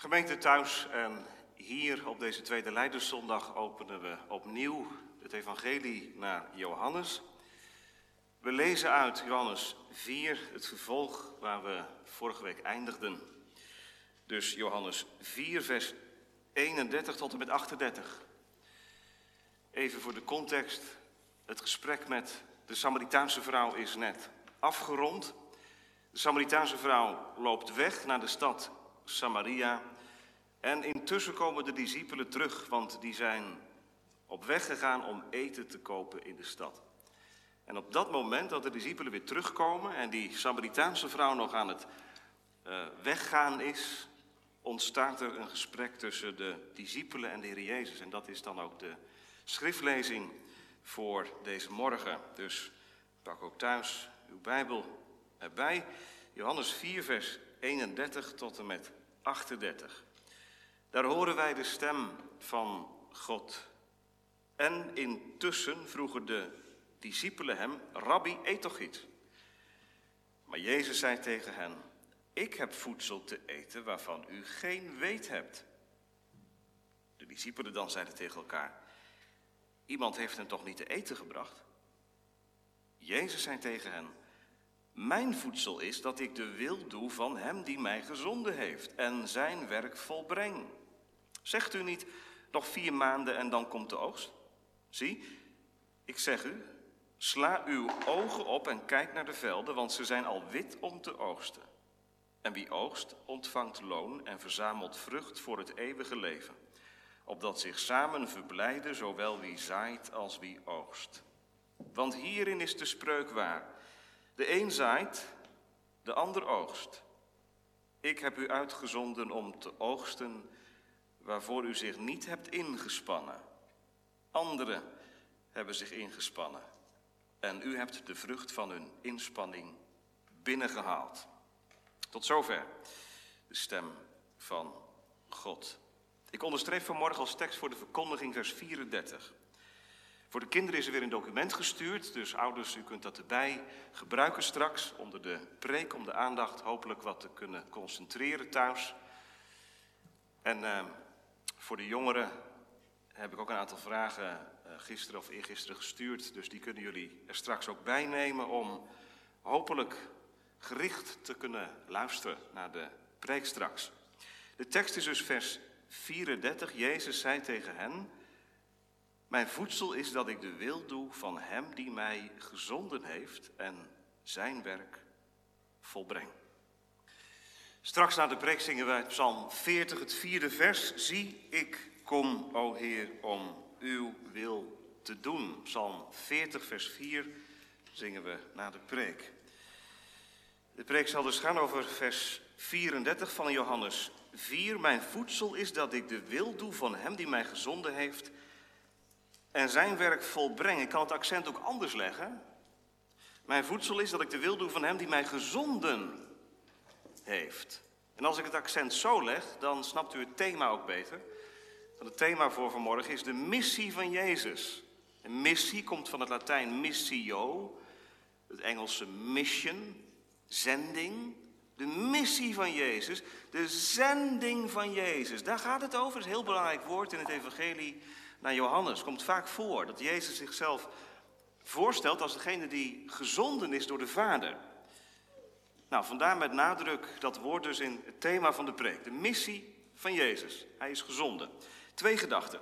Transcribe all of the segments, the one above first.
Gemeente thuis en hier op deze tweede Leiderszondag openen we opnieuw het evangelie naar Johannes. We lezen uit Johannes 4 het vervolg waar we vorige week eindigden. Dus Johannes 4 vers 31 tot en met 38. Even voor de context. Het gesprek met de Samaritaanse vrouw is net afgerond. De Samaritaanse vrouw loopt weg naar de stad Samaria. En intussen komen de discipelen terug, want die zijn op weg gegaan om eten te kopen in de stad. En op dat moment dat de discipelen weer terugkomen en die Samaritaanse vrouw nog aan het uh, weggaan is, ontstaat er een gesprek tussen de discipelen en de Heer Jezus. En dat is dan ook de schriftlezing voor deze morgen. Dus pak ook thuis uw Bijbel erbij. Johannes 4, vers 31 tot en met 38. Daar horen wij de stem van God. En intussen vroegen de discipelen hem, Rabbi, eet toch iets? Maar Jezus zei tegen hen, ik heb voedsel te eten waarvan u geen weet hebt. De discipelen dan zeiden tegen elkaar, iemand heeft hen toch niet te eten gebracht? Jezus zei tegen hen, mijn voedsel is dat ik de wil doe van hem die mij gezonden heeft en zijn werk volbreng. Zegt u niet, nog vier maanden en dan komt de oogst? Zie, ik zeg u, sla uw ogen op en kijk naar de velden, want ze zijn al wit om te oogsten. En wie oogst, ontvangt loon en verzamelt vrucht voor het eeuwige leven, opdat zich samen verblijden zowel wie zaait als wie oogst. Want hierin is de spreuk waar. De een zaait, de ander oogst. Ik heb u uitgezonden om te oogsten waarvoor u zich niet hebt ingespannen. Anderen hebben zich ingespannen. En u hebt de vrucht van hun inspanning binnengehaald. Tot zover de stem van God. Ik onderstreep vanmorgen als tekst voor de verkondiging vers 34. Voor de kinderen is er weer een document gestuurd, dus ouders, u kunt dat erbij gebruiken straks onder de preek om de aandacht hopelijk wat te kunnen concentreren thuis. En uh, voor de jongeren heb ik ook een aantal vragen uh, gisteren of eergisteren gestuurd, dus die kunnen jullie er straks ook bij nemen om hopelijk gericht te kunnen luisteren naar de preek straks. De tekst is dus vers 34. Jezus zei tegen hen. Mijn voedsel is dat ik de wil doe van Hem die mij gezonden heeft en zijn werk volbreng. Straks na de preek zingen wij Psalm 40, het vierde vers. Zie, ik kom, o Heer, om uw wil te doen. Psalm 40, vers 4 zingen we na de preek. De preek zal dus gaan over vers 34 van Johannes 4. Mijn voedsel is dat ik de wil doe van Hem die mij gezonden heeft en zijn werk volbrengen. Ik kan het accent ook anders leggen. Mijn voedsel is dat ik de wil doe van hem die mij gezonden heeft. En als ik het accent zo leg, dan snapt u het thema ook beter. Want het thema voor vanmorgen is de missie van Jezus. En missie komt van het Latijn missio, het Engelse mission, zending. De missie van Jezus, de zending van Jezus. Daar gaat het over. Dat is een heel belangrijk woord in het Evangelie naar Johannes komt vaak voor dat Jezus zichzelf voorstelt als degene die gezonden is door de Vader. Nou, vandaar met nadruk dat woord dus in het thema van de preek. De missie van Jezus. Hij is gezonden. Twee gedachten.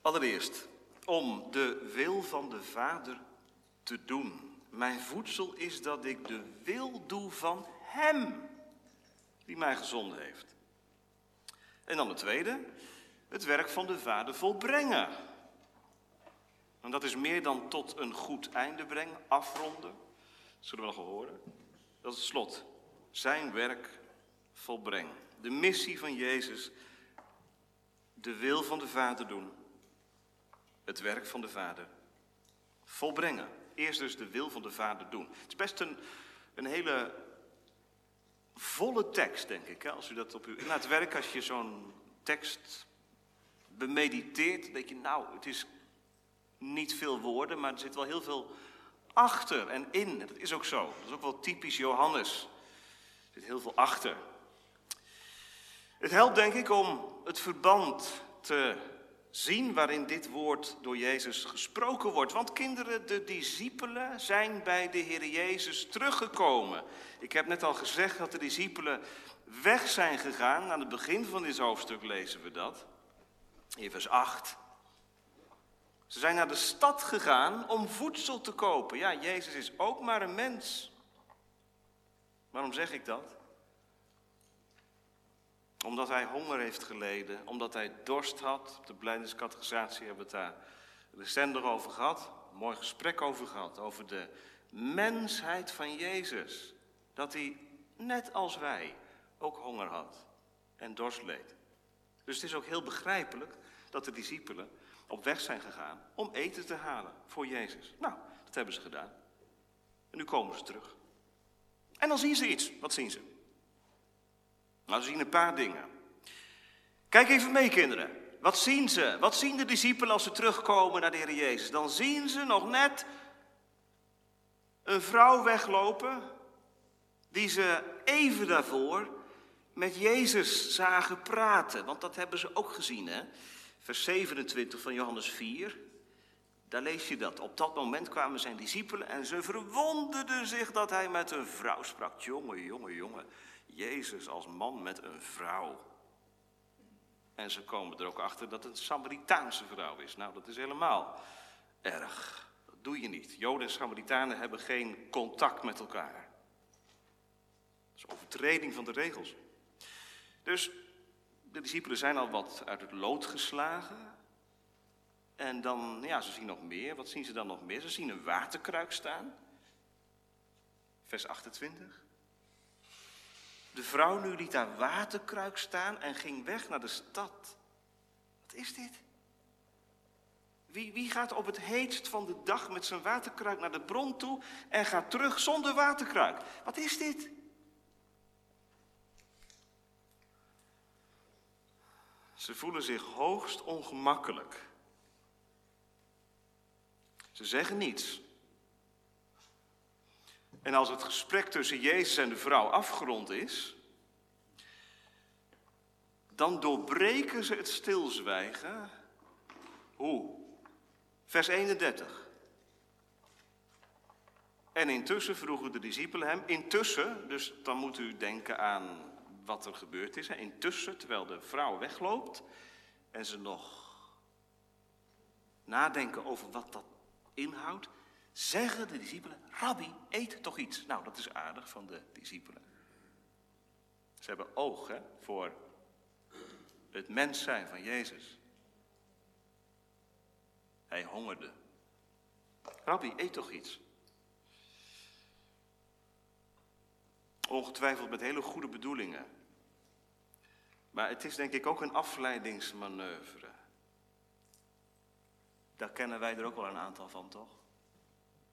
Allereerst, om de wil van de Vader te doen. Mijn voedsel is dat ik de wil doe van Hem die mij gezonden heeft. En dan de tweede, het werk van de Vader volbrengen. En dat is meer dan tot een goed einde brengen, afronden. Dat zullen we nog horen. Dat is het slot. Zijn werk volbrengen. De missie van Jezus, de wil van de Vader doen. Het werk van de Vader volbrengen. Eerst dus de wil van de Vader doen. Het is best een, een hele volle tekst, denk ik. Hè? Als u dat op uw laat werken, als je zo'n tekst bemediteert, denk je, nou, het is niet veel woorden, maar er zit wel heel veel achter en in. Dat is ook zo. Dat is ook wel typisch Johannes. Er zit heel veel achter. Het helpt denk ik om het verband te zien waarin dit woord door Jezus gesproken wordt. Want kinderen, de discipelen zijn bij de Heer Jezus teruggekomen. Ik heb net al gezegd dat de discipelen weg zijn gegaan. Aan het begin van dit hoofdstuk lezen we dat. In vers 8. Ze zijn naar de stad gegaan om voedsel te kopen. Ja, Jezus is ook maar een mens. Waarom zeg ik dat? Omdat hij honger heeft geleden, omdat hij dorst had. Op de blijdenskategorisatie hebben we het daar recent over gehad. Een mooi gesprek over gehad, over de mensheid van Jezus. Dat hij, net als wij, ook honger had en dorst leed. Dus het is ook heel begrijpelijk dat de discipelen op weg zijn gegaan om eten te halen voor Jezus. Nou, dat hebben ze gedaan. En nu komen ze terug. En dan zien ze iets. Wat zien ze? Nou, ze zien een paar dingen. Kijk even mee, kinderen. Wat zien ze? Wat zien de discipelen als ze terugkomen naar de Heer Jezus? Dan zien ze nog net een vrouw weglopen die ze even daarvoor met Jezus zagen praten. Want dat hebben ze ook gezien, hè? Vers 27 van Johannes 4. Daar lees je dat. Op dat moment kwamen zijn discipelen en ze verwonderden zich dat hij met een vrouw sprak. Jongen, jongen, jongen. Jezus als man met een vrouw. En ze komen er ook achter dat het een Samaritaanse vrouw is. Nou, dat is helemaal erg. Dat doe je niet. Joden en Samaritanen hebben geen contact met elkaar. Dat is overtreding van de regels. Dus de discipelen zijn al wat uit het lood geslagen. En dan, ja, ze zien nog meer. Wat zien ze dan nog meer? Ze zien een waterkruik staan. Vers 28. De vrouw nu liet haar waterkruik staan en ging weg naar de stad. Wat is dit? Wie, wie gaat op het heetst van de dag met zijn waterkruik naar de bron toe en gaat terug zonder waterkruik? Wat is dit? Ze voelen zich hoogst ongemakkelijk. Ze zeggen niets. En als het gesprek tussen Jezus en de vrouw afgerond is, dan doorbreken ze het stilzwijgen. Hoe? Vers 31. En intussen vroegen de discipelen hem, intussen, dus dan moet u denken aan wat er gebeurd is. Intussen, terwijl de vrouw wegloopt en ze nog nadenken over wat dat inhoudt, zeggen de discipelen, Rabbi, eet toch iets. Nou, dat is aardig van de discipelen. Ze hebben oog voor het mens zijn van Jezus. Hij hongerde. Rabbi, eet toch iets. Ongetwijfeld met hele goede bedoelingen. Maar het is denk ik ook een afleidingsmanoeuvre. Daar kennen wij er ook wel een aantal van, toch?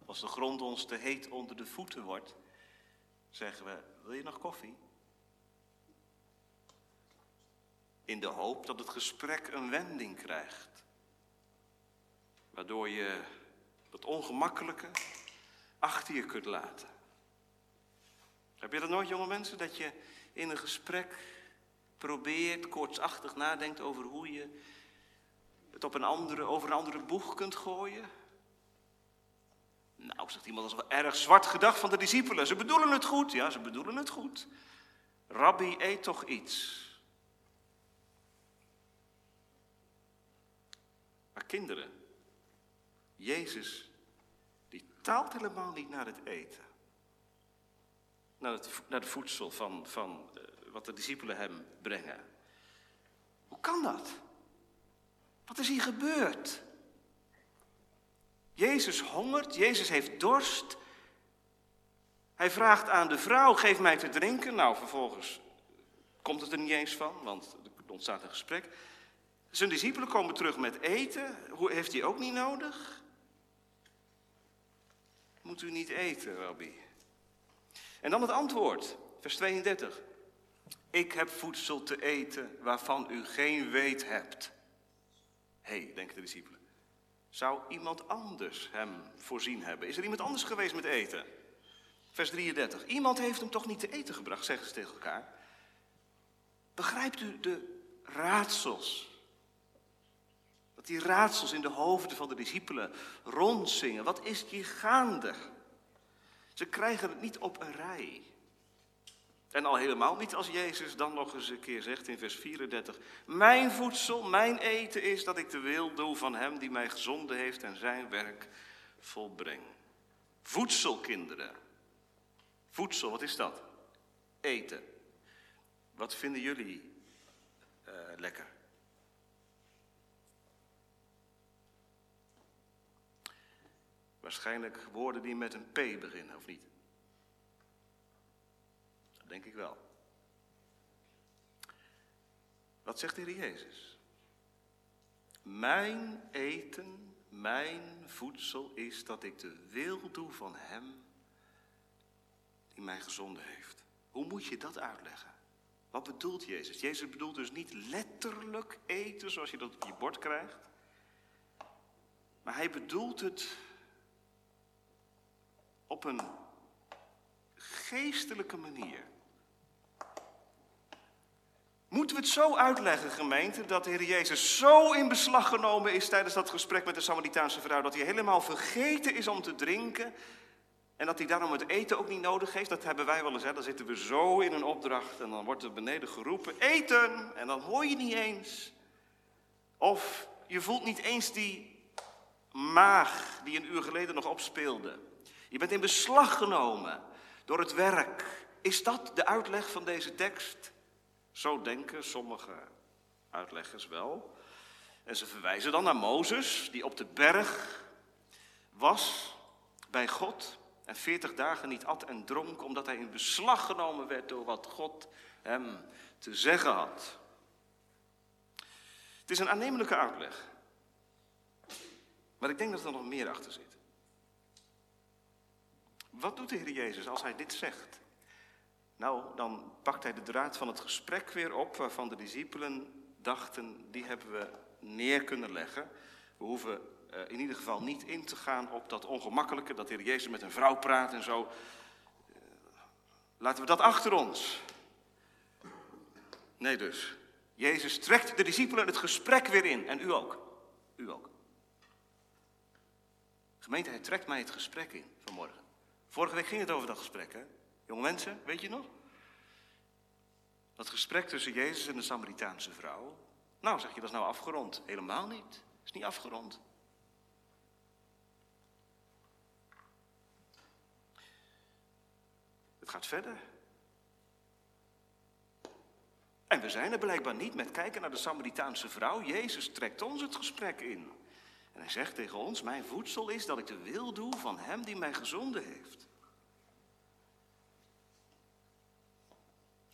Als de grond ons te heet onder de voeten wordt, zeggen we: Wil je nog koffie? In de hoop dat het gesprek een wending krijgt. Waardoor je het ongemakkelijke achter je kunt laten. Heb je dat nooit, jonge mensen? Dat je in een gesprek probeert, koortsachtig nadenkt over hoe je het op een andere, over een andere boeg kunt gooien? Nou, zegt iemand, dat is wel erg zwart gedacht van de discipelen. Ze bedoelen het goed. Ja, ze bedoelen het goed. Rabbi, eet toch iets. Maar kinderen, Jezus, die taalt helemaal niet naar het eten. Naar het, naar voedsel van, van uh, wat de discipelen hem brengen. Hoe kan dat? Wat is hier gebeurd? Jezus hongert, Jezus heeft dorst. Hij vraagt aan de vrouw, geef mij te drinken. Nou, vervolgens komt het er niet eens van, want er ontstaat een gesprek. Zijn discipelen komen terug met eten. Hoe, heeft hij ook niet nodig? Moet u niet eten, Rabbi? En dan het antwoord, vers 32. Ik heb voedsel te eten waarvan u geen weet hebt. Hé, hey, denken de discipelen. Zou iemand anders hem voorzien hebben? Is er iemand anders geweest met eten? Vers 33. Iemand heeft hem toch niet te eten gebracht, zeggen ze tegen elkaar. Begrijpt u de raadsels? Dat die raadsels in de hoofden van de discipelen rondzingen. Wat is hier gaande? Ze krijgen het niet op een rij. En al helemaal niet als Jezus dan nog eens een keer zegt in vers 34: Mijn voedsel, mijn eten is dat ik de wil doe van Hem die mij gezonden heeft en zijn werk volbreng. Voedsel, kinderen. Voedsel, wat is dat? Eten. Wat vinden jullie uh, lekker? Waarschijnlijk woorden die met een P beginnen, of niet? Denk ik wel. Wat zegt de Heer Jezus? Mijn eten, mijn voedsel is dat ik de wil doe van Hem die mij gezonden heeft. Hoe moet je dat uitleggen? Wat bedoelt Jezus? Jezus bedoelt dus niet letterlijk eten zoals je dat op je bord krijgt. Maar hij bedoelt het op een geestelijke manier. Moeten we het zo uitleggen, gemeente, dat de Heer Jezus zo in beslag genomen is tijdens dat gesprek met de Samaritaanse vrouw, dat hij helemaal vergeten is om te drinken en dat hij daarom het eten ook niet nodig heeft? Dat hebben wij wel eens, hè? dan zitten we zo in een opdracht en dan wordt er beneden geroepen, eten, en dan hoor je niet eens. Of je voelt niet eens die maag die een uur geleden nog opspeelde. Je bent in beslag genomen door het werk. Is dat de uitleg van deze tekst? Zo denken sommige uitleggers wel. En ze verwijzen dan naar Mozes, die op de berg was bij God en veertig dagen niet at en dronk, omdat hij in beslag genomen werd door wat God hem te zeggen had. Het is een aannemelijke uitleg. Maar ik denk dat er nog meer achter zit. Wat doet de Heer Jezus als hij dit zegt? Nou, dan pakt hij de draad van het gesprek weer op, waarvan de discipelen dachten, die hebben we neer kunnen leggen. We hoeven uh, in ieder geval niet in te gaan op dat ongemakkelijke, dat de Heer Jezus met een vrouw praat en zo. Uh, laten we dat achter ons. Nee dus. Jezus trekt de discipelen het gesprek weer in. En u ook. U ook. Gemeente, hij trekt mij het gesprek in vanmorgen. Vorige week ging het over dat gesprek, hè? Jonge mensen, weet je nog? Dat gesprek tussen Jezus en de Samaritaanse vrouw. Nou, zeg je, dat is nou afgerond. Helemaal niet. is niet afgerond. Het gaat verder. En we zijn er blijkbaar niet met kijken naar de Samaritaanse vrouw. Jezus trekt ons het gesprek in. En hij zegt tegen ons, mijn voedsel is dat ik de wil doe van hem die mij gezonden heeft.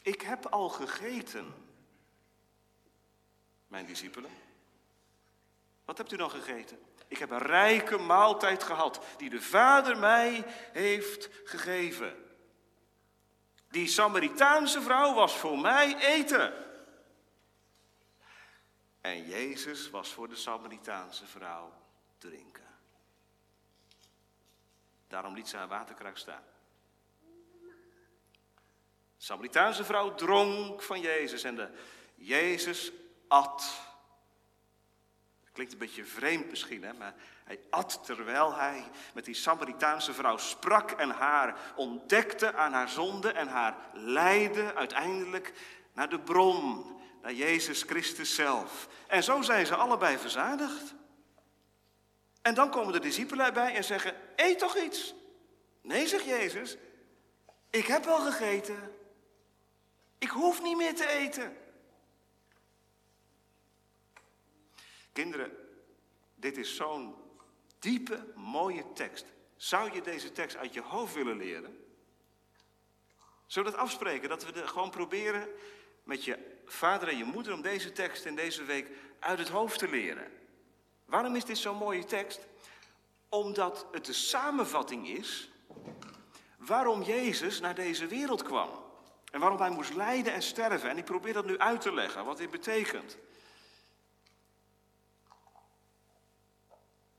Ik heb al gegeten, mijn discipelen. Wat hebt u dan gegeten? Ik heb een rijke maaltijd gehad die de Vader mij heeft gegeven. Die Samaritaanse vrouw was voor mij eten. En Jezus was voor de Samaritaanse vrouw drinken. Daarom liet ze haar waterkruik staan. De Samaritaanse vrouw dronk van Jezus en de Jezus at. Klinkt een beetje vreemd misschien, hè? maar hij at terwijl hij met die Samaritaanse vrouw sprak en haar ontdekte aan haar zonde en haar leidde uiteindelijk naar de bron, naar Jezus Christus zelf. En zo zijn ze allebei verzadigd. En dan komen de discipelen erbij en zeggen: Eet toch iets? Nee, zegt Jezus, ik heb wel gegeten. Ik hoef niet meer te eten. Kinderen, dit is zo'n diepe, mooie tekst. Zou je deze tekst uit je hoofd willen leren? Zullen we dat afspreken? Dat we gewoon proberen met je vader en je moeder om deze tekst in deze week uit het hoofd te leren. Waarom is dit zo'n mooie tekst? Omdat het de samenvatting is waarom Jezus naar deze wereld kwam. En waarom hij moest lijden en sterven. En ik probeer dat nu uit te leggen, wat dit betekent.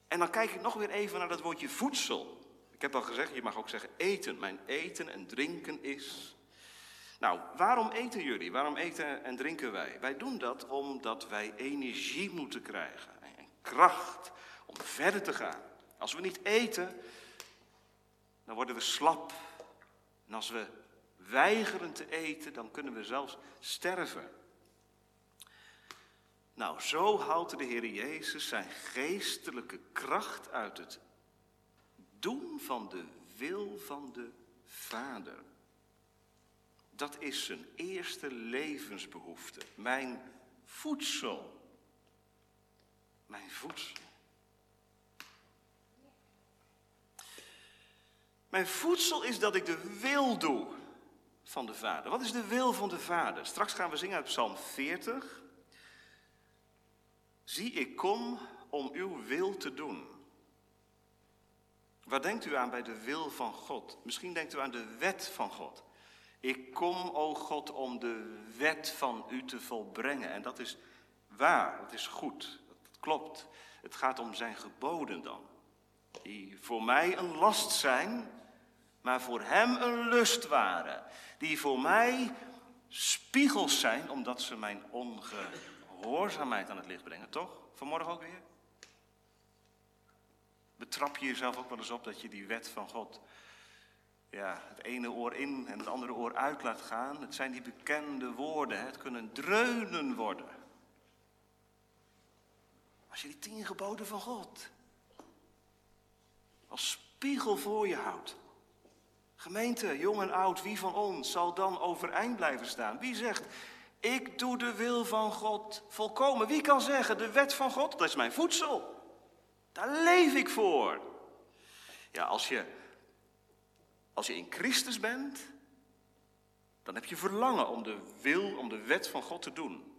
En dan kijk ik nog weer even naar dat woordje voedsel. Ik heb al gezegd, je mag ook zeggen eten. Mijn eten en drinken is Nou, waarom eten jullie? Waarom eten en drinken wij? Wij doen dat omdat wij energie moeten krijgen en kracht om verder te gaan. Als we niet eten, dan worden we slap. En als we weigeren te eten, dan kunnen we zelfs sterven. Nou, zo haalt de Heer Jezus zijn geestelijke kracht uit het doen van de wil van de Vader. Dat is zijn eerste levensbehoefte. Mijn voedsel. Mijn voedsel. Mijn voedsel is dat ik de wil doe van de Vader. Wat is de wil van de Vader? Straks gaan we zingen uit Psalm 40. Zie, ik kom om uw wil te doen. Waar denkt u aan bij de wil van God? Misschien denkt u aan de wet van God. Ik kom, o God, om de wet van u te volbrengen. En dat is waar, dat is goed, dat klopt. Het gaat om zijn geboden dan. Die voor mij een last zijn, maar voor hem een lust waren. Die voor mij spiegels zijn, omdat ze mijn ongehoorzaamheid aan het licht brengen, toch? Vanmorgen ook weer? Betrap je jezelf ook wel eens op dat je die wet van God ja, het ene oor in en het andere oor uit laat gaan. Het zijn die bekende woorden. Het kunnen dreunen worden. Als je die tien geboden van God als spiegel voor je houdt. Gemeente, jong en oud, wie van ons zal dan overeind blijven staan? Wie zegt, ik doe de wil van God volkomen? Wie kan zeggen, de wet van God, dat is mijn voedsel. Daar leef ik voor. Ja, als je als je in Christus bent, dan heb je verlangen om de wil, om de wet van God te doen.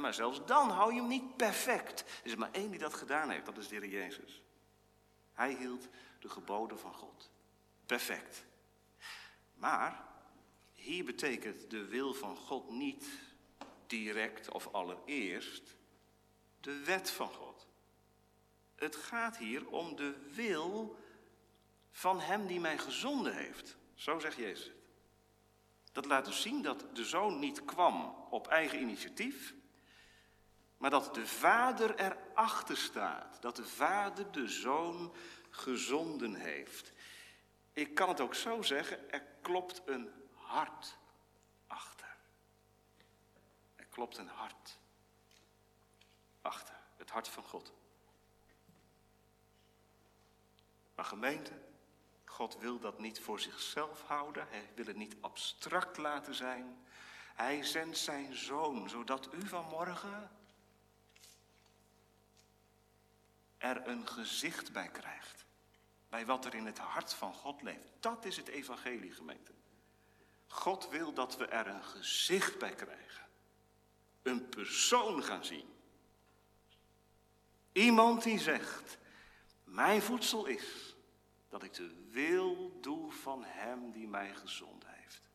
Maar zelfs dan hou je hem niet perfect. Er is maar één die dat gedaan heeft, dat is de Heer Jezus. Hij hield de geboden van God. Perfect. Maar hier betekent de wil van God niet direct of allereerst de wet van God. Het gaat hier om de wil van hem die mij gezonden heeft. Zo zegt Jezus. Dat laat dus zien dat de zoon niet kwam op eigen initiatief, maar dat de vader erachter staat. Dat de vader de zoon gezonden heeft. Ik kan het ook zo zeggen, er klopt een hart achter. Er klopt een hart achter. Het hart van God. Maar gemeente, God wil dat niet voor zichzelf houden. Hij wil het niet abstract laten zijn. Hij zendt zijn zoon, zodat u vanmorgen er een gezicht bij krijgt. Bij wat er in het hart van God leeft. Dat is het evangelie, gemeente. God wil dat we er een gezicht bij krijgen. Een persoon gaan zien. Iemand die zegt, mijn voedsel is dat ik de wil doe van Hem die mij gezond heeft.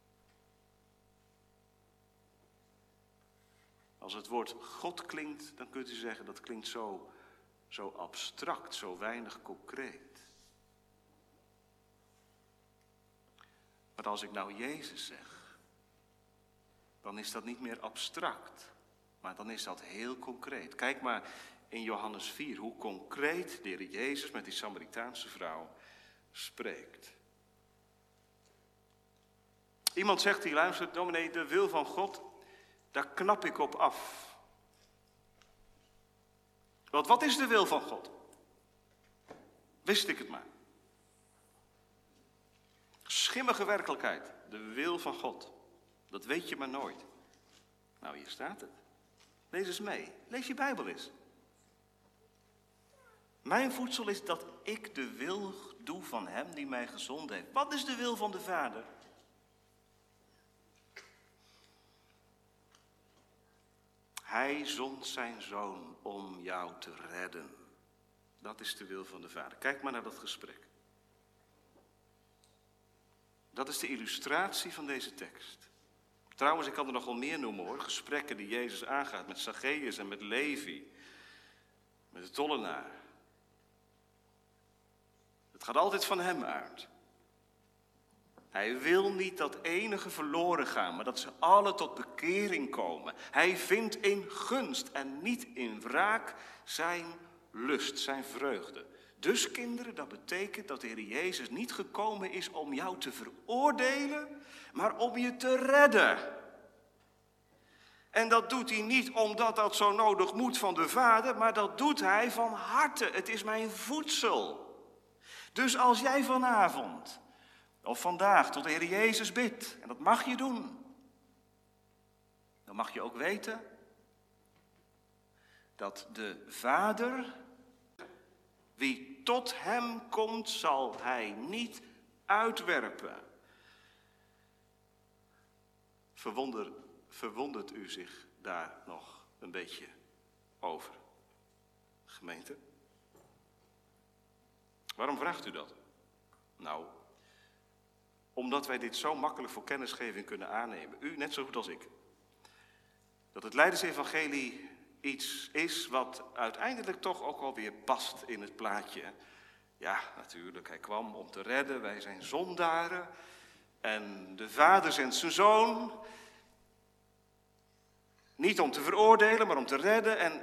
Als het woord God klinkt, dan kunt u zeggen dat klinkt zo, zo abstract, zo weinig concreet. Maar als ik nou Jezus zeg, dan is dat niet meer abstract, maar dan is dat heel concreet. Kijk maar in Johannes 4 hoe concreet de Heer Jezus met die Samaritaanse vrouw spreekt. Iemand zegt hier, luister, dominee, de wil van God, daar knap ik op af. Want wat is de wil van God? Wist ik het maar. Schimmige werkelijkheid, de wil van God. Dat weet je maar nooit. Nou, hier staat het. Lees eens mee. Lees je Bijbel eens. Mijn voedsel is dat ik de wil doe van hem die mij gezond heeft. Wat is de wil van de Vader? Hij zond zijn zoon om jou te redden. Dat is de wil van de Vader. Kijk maar naar dat gesprek. Dat is de illustratie van deze tekst. Trouwens, ik kan er nog wel meer noemen hoor. Gesprekken die Jezus aangaat met Zacchaeus en met Levi. Met de tollenaar. Het gaat altijd van Hem uit. Hij wil niet dat enige verloren gaan, maar dat ze alle tot bekering komen. Hij vindt in gunst en niet in wraak zijn lust, zijn vreugde. Dus kinderen, dat betekent dat de Heer Jezus niet gekomen is om jou te veroordelen, maar om je te redden. En dat doet hij niet omdat dat zo nodig moet van de Vader, maar dat doet hij van harte. Het is mijn voedsel. Dus als jij vanavond of vandaag tot de Heer Jezus bidt, en dat mag je doen, dan mag je ook weten dat de Vader, wie tot hem komt, zal hij niet uitwerpen. Verwonder, verwondert u zich daar nog een beetje over, gemeente? Waarom vraagt u dat? Nou, omdat wij dit zo makkelijk voor kennisgeving kunnen aannemen. U net zo goed als ik. Dat het Leidersevangelie iets is wat uiteindelijk toch ook alweer past in het plaatje. Ja, natuurlijk, hij kwam om te redden, wij zijn zondaren. En de vader zendt zijn zoon. Niet om te veroordelen, maar om te redden. En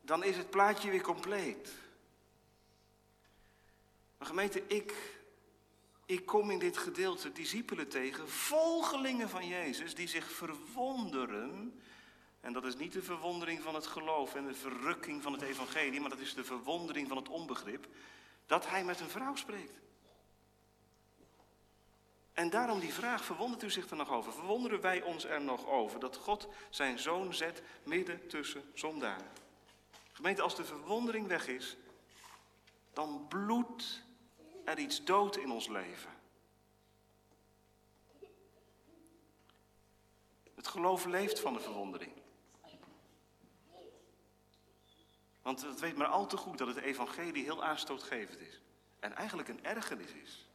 dan is het plaatje weer compleet. Maar gemeente, ik ik kom in dit gedeelte discipelen tegen, volgelingen van Jezus, die zich verwonderen. En dat is niet de verwondering van het geloof en de verrukking van het evangelie, maar dat is de verwondering van het onbegrip, dat hij met een vrouw spreekt. En daarom die vraag, verwondert u zich er nog over? Verwonderen wij ons er nog over dat God zijn zoon zet midden tussen zondaren? Gemeente, als de verwondering weg is, dan bloedt er iets dood in ons leven. Het geloof leeft van de verwondering. Want het weet maar al te goed dat het evangelie heel aanstootgevend is. En eigenlijk een ergernis is.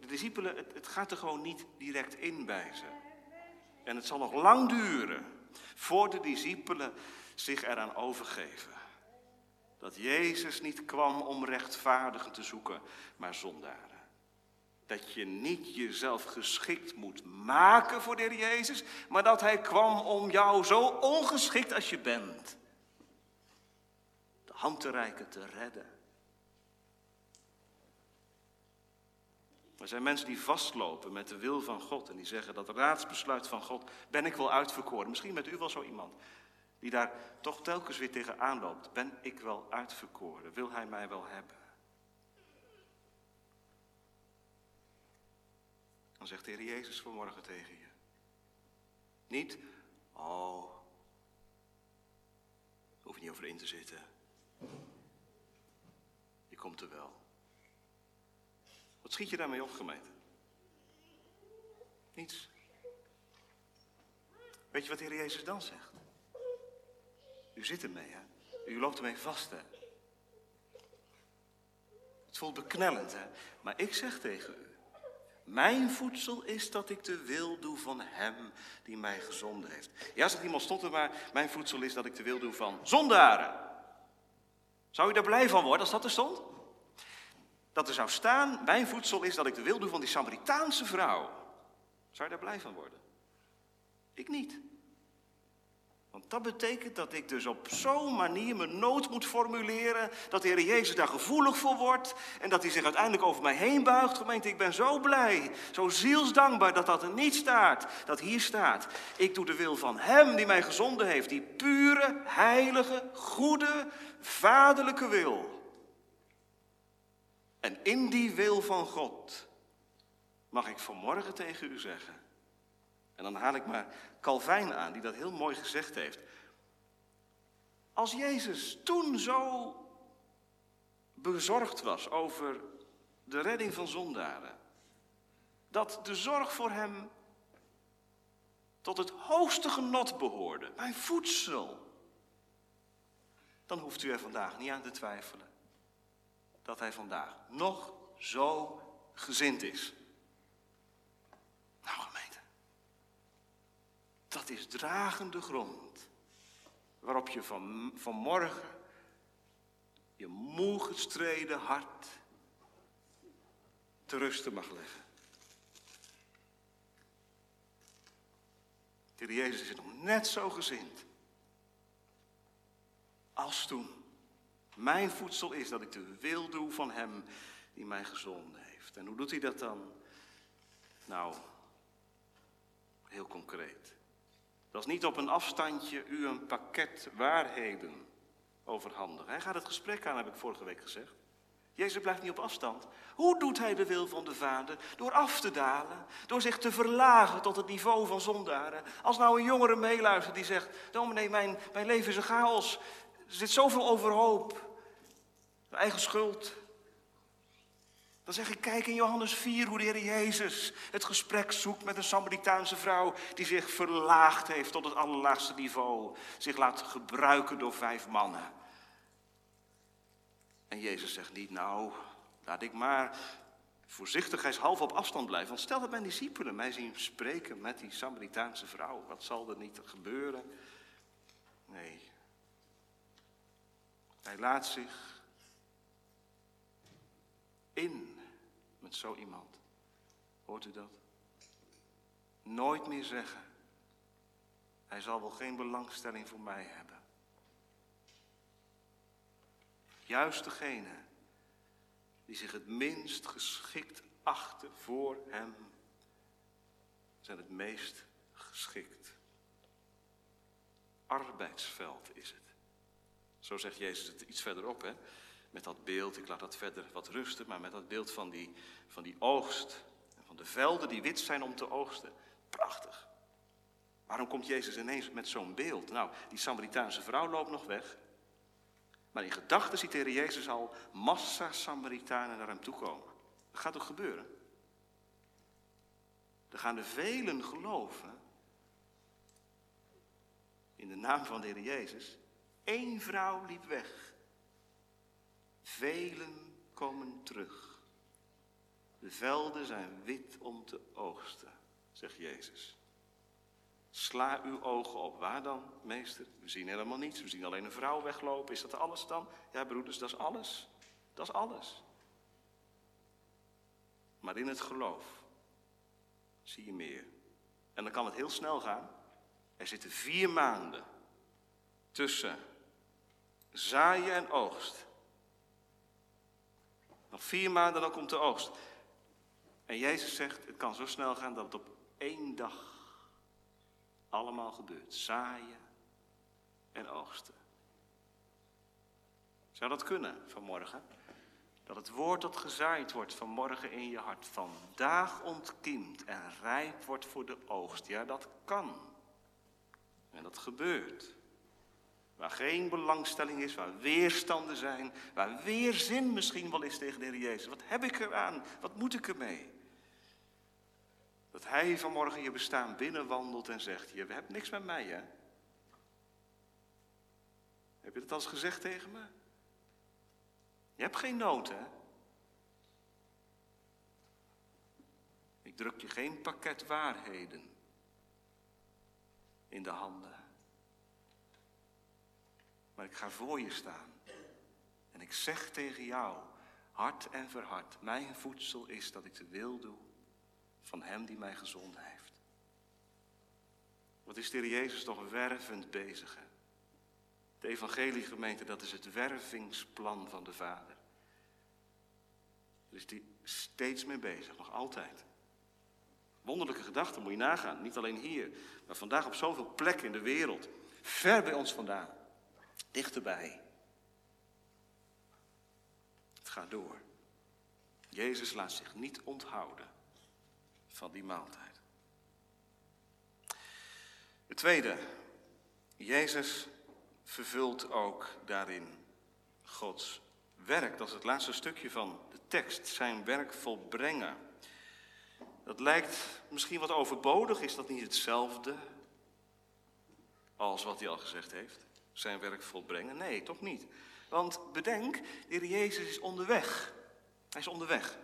De discipelen, het, het gaat er gewoon niet direct in bij ze. En het zal nog lang duren voor de discipelen zich eraan overgeven. Dat Jezus niet kwam om rechtvaardigen te zoeken, maar zondaren. Dat je niet jezelf geschikt moet maken voor de Heer Jezus, maar dat Hij kwam om jou zo ongeschikt als je bent, hand te reiken, te redden. Er zijn mensen die vastlopen met de wil van God en die zeggen dat raadsbesluit van God ben ik wel uitverkoren. Misschien met u wel zo iemand. Die daar toch telkens weer tegenaan loopt. Ben ik wel uitverkoren? Wil hij mij wel hebben? Dan zegt de Heer Jezus vanmorgen tegen je. Niet, oh, hoef je niet over in te zitten. Je komt er wel. Wat schiet je daarmee op, gemeente? Niets. Weet je wat de Heer Jezus dan zegt? U zit ermee, hè? U loopt ermee vast, hè? Het voelt beknellend, hè? Maar ik zeg tegen u, mijn voedsel is dat ik de wil doe van hem die mij gezonden heeft. Ja, zegt iemand, stond er maar, mijn voedsel is dat ik de wil doe van zondaren. Zou u daar blij van worden als dat er stond? Dat er zou staan, mijn voedsel is dat ik de wil doe van die Samaritaanse vrouw. Zou je daar blij van worden? Ik niet. Want dat betekent dat ik dus op zo'n manier mijn nood moet formuleren, dat de Heer Jezus daar gevoelig voor wordt en dat hij zich uiteindelijk over mij heen buigt. Gemeente, ik ben zo blij, zo zielsdankbaar dat dat er niet staat, dat hier staat. Ik doe de wil van Hem die mij gezonden heeft, die pure, heilige, goede, vaderlijke wil. En in die wil van God mag ik vanmorgen tegen u zeggen, en dan haal ik maar Calvijn aan, die dat heel mooi gezegd heeft. Als Jezus toen zo bezorgd was over de redding van zondaren, dat de zorg voor hem tot het hoogste genot behoorde, mijn voedsel, dan hoeft u er vandaag niet aan te twijfelen dat hij vandaag nog zo gezind is. Dat is dragende grond. Waarop je van, vanmorgen je moe gestreden hart te rusten mag leggen. De Jezus is nog net zo gezind. Als toen. Mijn voedsel is dat ik de wil doe van Hem die mij gezonden heeft. En hoe doet Hij dat dan? Nou, heel concreet. Dat is niet op een afstandje u een pakket waarheden overhandigen. Hij gaat het gesprek aan, heb ik vorige week gezegd. Jezus blijft niet op afstand. Hoe doet hij de wil van de Vader? Door af te dalen, door zich te verlagen tot het niveau van zondaren. Als nou een jongere meeluistert die zegt: Dominee, mijn, mijn leven is een chaos. Er zit zoveel overhoop. Eigen schuld. Dan zeg ik, kijk in Johannes 4 hoe de Heer Jezus het gesprek zoekt met een Samaritaanse vrouw die zich verlaagd heeft tot het allerlaagste niveau. Zich laat gebruiken door vijf mannen. En Jezus zegt niet, nou, laat ik maar voorzichtigheidshalve op afstand blijven. Want stel dat mijn discipelen mij zien spreken met die Samaritaanse vrouw. Wat zal er niet gebeuren? Nee. Hij laat zich in zo iemand. Hoort u dat? Nooit meer zeggen. Hij zal wel geen belangstelling voor mij hebben. Juist degene die zich het minst geschikt achten voor hem, zijn het meest geschikt. Arbeidsveld is het. Zo zegt Jezus het iets verderop, hè? Met dat beeld, ik laat dat verder wat rusten, maar met dat beeld van die, van die oogst. Van de velden die wit zijn om te oogsten. Prachtig. Waarom komt Jezus ineens met zo'n beeld? Nou, die Samaritaanse vrouw loopt nog weg. Maar in gedachten ziet de Heer Jezus al massa Samaritanen naar hem toe komen. Dat gaat toch gebeuren? Er gaan er velen geloven in de naam van de Heer Jezus. Eén vrouw liep weg. Velen komen terug. De velden zijn wit om te oogsten, zegt Jezus. Sla uw ogen op. Waar dan, meester? We zien helemaal niets. We zien alleen een vrouw weglopen. Is dat alles dan? Ja, broeders, dat is alles. Dat is alles. Maar in het geloof zie je meer. En dan kan het heel snel gaan. Er zitten vier maanden tussen zaaien en oogst. Nog vier maanden, dan komt de oogst. En Jezus zegt, het kan zo snel gaan dat het op één dag allemaal gebeurt. Zaaien en oogsten. Zou dat kunnen vanmorgen? Dat het woord dat gezaaid wordt vanmorgen in je hart vandaag ontkiemt en rijp wordt voor de oogst. Ja, dat kan. En dat gebeurt. Waar geen belangstelling is, waar weerstanden zijn, waar weerzin misschien wel is tegen de Heer Jezus. Wat heb ik eraan? Wat moet ik ermee? Dat Hij vanmorgen je bestaan binnenwandelt en zegt, je hebt niks met mij hè? Heb je dat al eens gezegd tegen me? Je hebt geen nood hè? Ik druk je geen pakket waarheden in de handen. Maar ik ga voor je staan. En ik zeg tegen jou, hart en verhard, mijn voedsel is dat ik de wil doe van Hem die mij gezonden heeft. Wat is de Heer Jezus toch wervend bezig? Hè? De evangeliegemeente, dat is het wervingsplan van de Vader. Daar is hij steeds mee bezig, nog altijd. Wonderlijke gedachten moet je nagaan. Niet alleen hier, maar vandaag op zoveel plekken in de wereld. Ver bij ons vandaan. Dichterbij. Het gaat door. Jezus laat zich niet onthouden van die maaltijd. Het tweede, Jezus vervult ook daarin Gods werk. Dat is het laatste stukje van de tekst, zijn werk volbrengen. Dat lijkt misschien wat overbodig, is dat niet hetzelfde als wat hij al gezegd heeft? Zijn werk volbrengen? Nee, toch niet. Want bedenk, de Heer Jezus is onderweg. Hij is onderweg.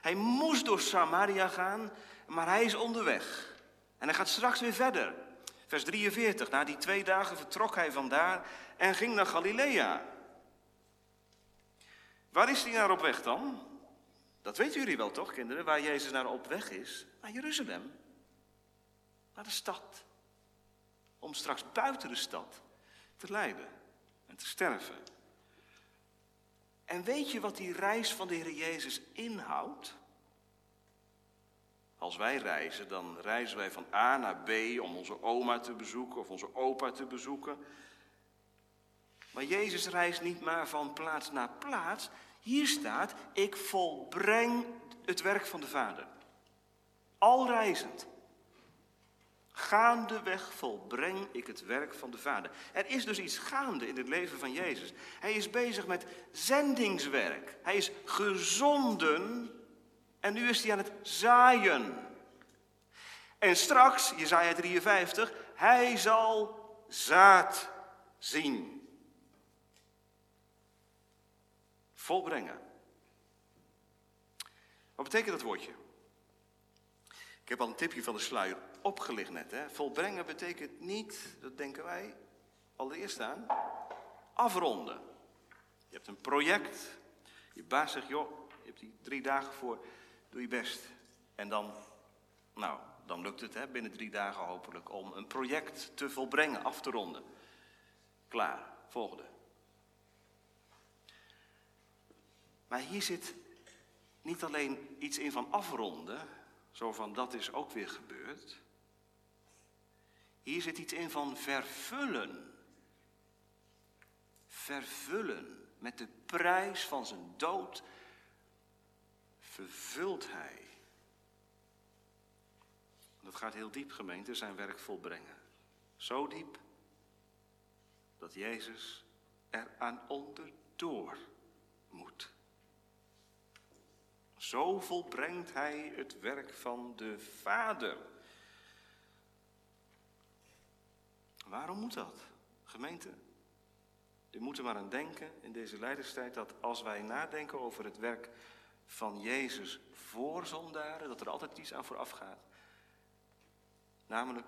Hij moest door Samaria gaan, maar hij is onderweg. En hij gaat straks weer verder. Vers 43. Na die twee dagen vertrok hij vandaar en ging naar Galilea. Waar is hij naar op weg dan? Dat weten jullie wel toch, kinderen, waar Jezus naar op weg is? Naar Jeruzalem. Naar de stad. om straks buiten de stad te lijden en te sterven. En weet je wat die reis van de Heer Jezus inhoudt? Als wij reizen, dan reizen wij van A naar B om onze oma te bezoeken of onze opa te bezoeken. Maar Jezus reist niet maar van plaats naar plaats. Hier staat, ik volbreng het werk van de Vader. Al reizend. Gaandeweg volbreng ik het werk van de Vader. Er is dus iets gaande in het leven van Jezus. Hij is bezig met zendingswerk. Hij is gezonden en nu is hij aan het zaaien. En straks, Jezaja 53, hij zal zaad zien. Volbrengen. Wat betekent dat woordje? Ik heb al een tipje van de sluier opgelicht net. Hè? Volbrengen betekent niet, dat denken wij allereerst aan, afronden. Je hebt een project. Je baas zegt, joh, je hebt die drie dagen voor, doe je best. En dan, nou, dan lukt het hè, binnen drie dagen hopelijk om een project te volbrengen, af te ronden. Klaar, volgende. Maar hier zit niet alleen iets in van afronden, zo van dat is ook weer gebeurd. Hier zit iets in van vervullen. Vervullen. Met de prijs van zijn dood vervult hij. Dat gaat heel diep, gemeente, zijn werk volbrengen. Zo diep dat Jezus er aan onderdoor moet. Zo volbrengt hij het werk van de Vader. Waarom moet dat, gemeente? U moet er maar aan denken in deze leiderstijd dat als wij nadenken over het werk van Jezus voor zondaren, dat er altijd iets aan vooraf gaat. Namelijk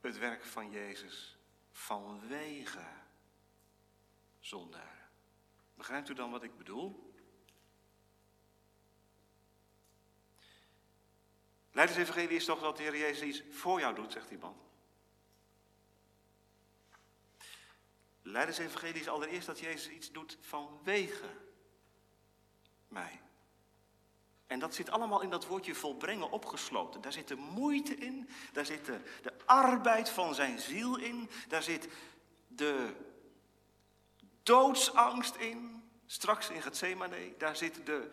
het werk van Jezus vanwege zondaren. Begrijpt u dan wat ik bedoel? Leidersevangelie is toch dat de Heer Jezus iets voor jou doet, zegt iemand. Leidersevangelie is allereerst dat Jezus iets doet vanwege mij. En dat zit allemaal in dat woordje volbrengen opgesloten. Daar zit de moeite in, daar zit de, de arbeid van zijn ziel in, daar zit de doodsangst in, straks in Gethsemane, daar zit de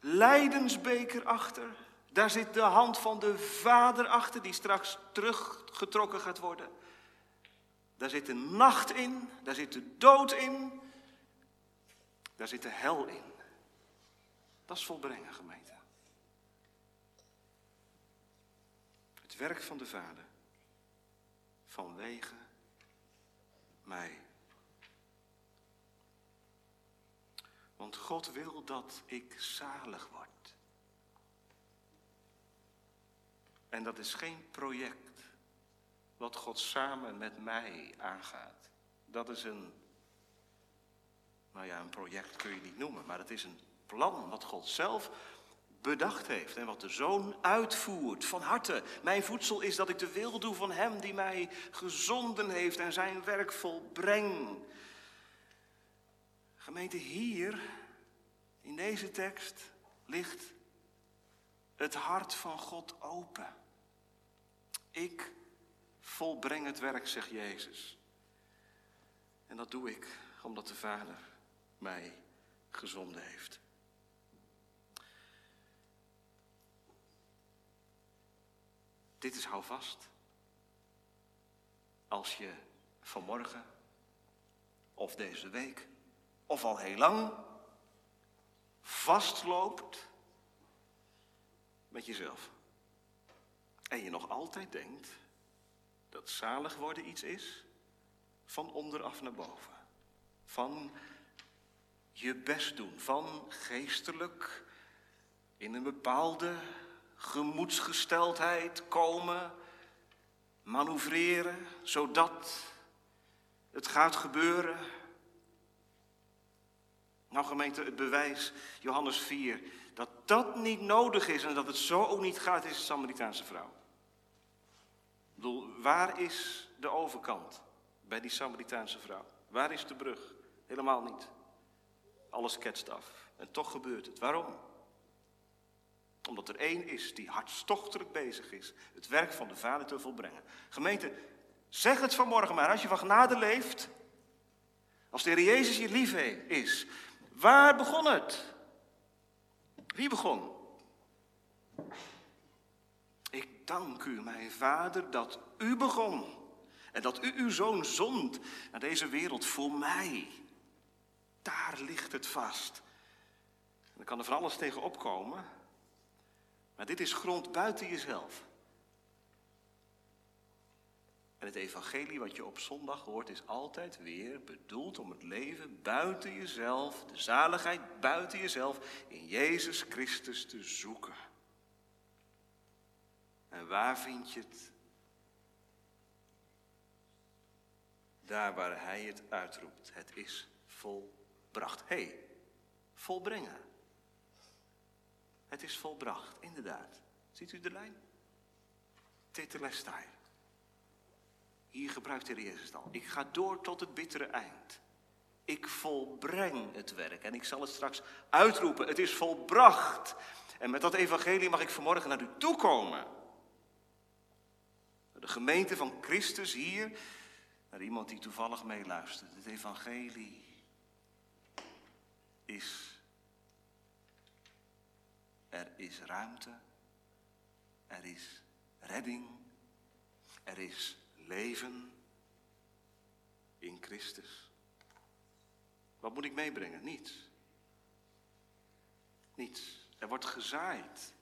lijdensbeker achter, daar zit de hand van de Vader achter, die straks teruggetrokken gaat worden. Daar zit de nacht in, daar zit de dood in, daar zit de hel in. Dat is volbrengen, gemeente. Het werk van de Vader vanwege mij. Want God wil dat ik zalig word. En dat is geen project wat God samen met mij aangaat. Dat is een, nou ja, een project kun je niet noemen, maar het is een plan wat God zelf bedacht heeft en wat de zoon uitvoert van harte. Mijn voedsel is dat ik de wil doe van hem die mij gezonden heeft en zijn werk volbreng. Gemeente, hier in deze tekst ligt het hart van God open. Ik volbreng het werk, zegt Jezus. En dat doe ik omdat de Vader mij gezonden heeft. Dit is houvast. Als je vanmorgen of deze week of al heel lang vastloopt met jezelf. En je nog altijd denkt dat zalig worden iets is van onderaf naar boven. Van je best doen, van geestelijk in een bepaalde gemoedsgesteldheid komen, manoeuvreren, zodat het gaat gebeuren. Nou gemeente, het bewijs, Johannes 4, dat dat niet nodig is en dat het zo ook niet gaat, is de Samaritaanse vrouw. Waar is de overkant bij die Samaritaanse vrouw? Waar is de brug? Helemaal niet. Alles ketst af. En toch gebeurt het. Waarom? Omdat er één is die hartstochtelijk bezig is het werk van de Vader te volbrengen. Gemeente, zeg het vanmorgen maar. Als je van genade leeft, als de Heer Jezus je lief is, waar begon het? Wie begon? Dank u, mijn Vader, dat u begon. En dat u uw zoon zond naar deze wereld voor mij. Daar ligt het vast. En dan kan er van alles tegen opkomen. Maar dit is grond buiten jezelf. En het evangelie wat je op zondag hoort is altijd weer bedoeld om het leven buiten jezelf, de zaligheid buiten jezelf, in Jezus Christus te zoeken. En waar vind je het? Daar waar hij het uitroept. Het is volbracht. Hé, hey, volbrengen. Het is volbracht, inderdaad. Ziet u de lijn? Tetelestai. Hier gebruikt de Heer Jezus al. Ik ga door tot het bittere eind. Ik volbreng het werk en ik zal het straks uitroepen. Het is volbracht. En met dat evangelie mag ik vanmorgen naar u toe komen. De gemeente van Christus hier, naar iemand die toevallig meeluistert. Het evangelie is, er is ruimte, er is redding, er is leven in Christus. Wat moet ik meebrengen? Niets. Niets. Er wordt gezaaid.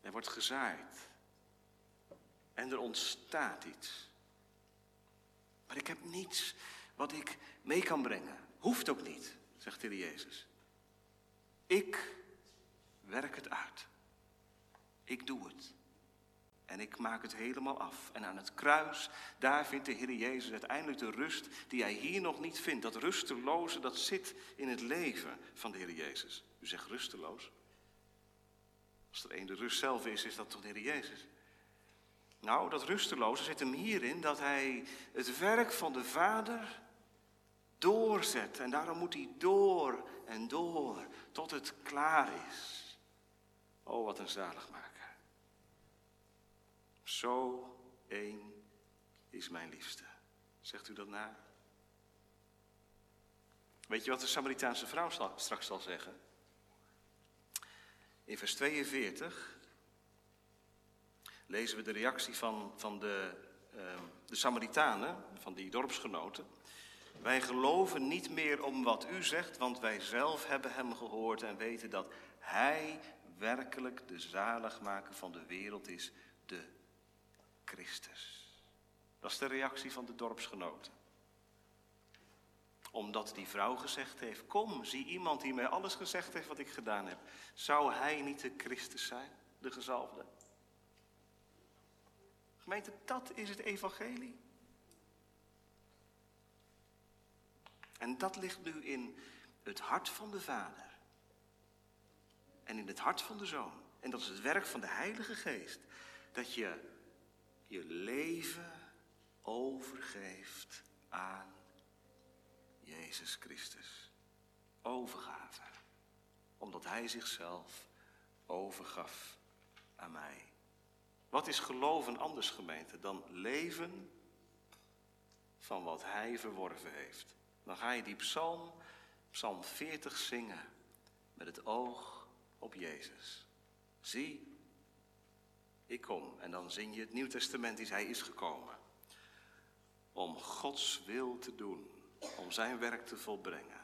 Er wordt gezaaid. En er ontstaat iets. Maar ik heb niets wat ik mee kan brengen. Hoeft ook niet, zegt de Jezus. Ik werk het uit. Ik doe het. En ik maak het helemaal af. En aan het kruis, daar vindt de Heer Jezus uiteindelijk de rust die hij hier nog niet vindt. Dat rusteloze, dat zit in het leven van de Heer Jezus. U zegt rusteloos. Als er één de rust zelf is, is dat toch de Heer Jezus. Nou, dat rusteloze zit hem hierin dat hij het werk van de Vader doorzet. En daarom moet hij door en door tot het klaar is. Oh, wat een zaligmaker. Zo één is mijn liefste. Zegt u dat na? Weet je wat de Samaritaanse vrouw straks zal zeggen? In vers 42 lezen we de reactie van, van de, uh, de Samaritanen, van die dorpsgenoten. Wij geloven niet meer om wat u zegt, want wij zelf hebben hem gehoord en weten dat hij werkelijk de zaligmaker van de wereld is, de Christus. Dat is de reactie van de dorpsgenoten. Omdat die vrouw gezegd heeft, kom, zie iemand die mij alles gezegd heeft wat ik gedaan heb. Zou hij niet de Christus zijn, de gezalfde? Gemeente, dat is het evangelie. En dat ligt nu in het hart van de Vader. En in het hart van de Zoon. En dat is het werk van de Heilige Geest. Dat je je leven overgeeft aan Jezus Christus. Overgave. Omdat Hij zichzelf overgaf aan mij. Wat is geloven anders gemeente dan leven van wat Hij verworven heeft? Dan ga je die psalm, psalm 40 zingen met het oog op Jezus. Zie, ik kom. En dan zing je het Nieuw Testament, is hij is gekomen. Om Gods wil te doen, om zijn werk te volbrengen.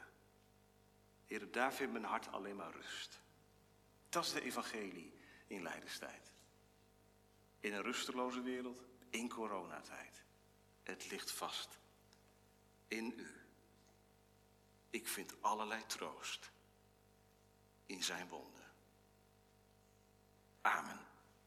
Heer, daar vindt mijn hart alleen maar rust. Dat is de evangelie in Leidenstijd. In een rusteloze wereld, in coronatijd. Het ligt vast. In u. Ik vind allerlei troost in zijn wonden. Amen.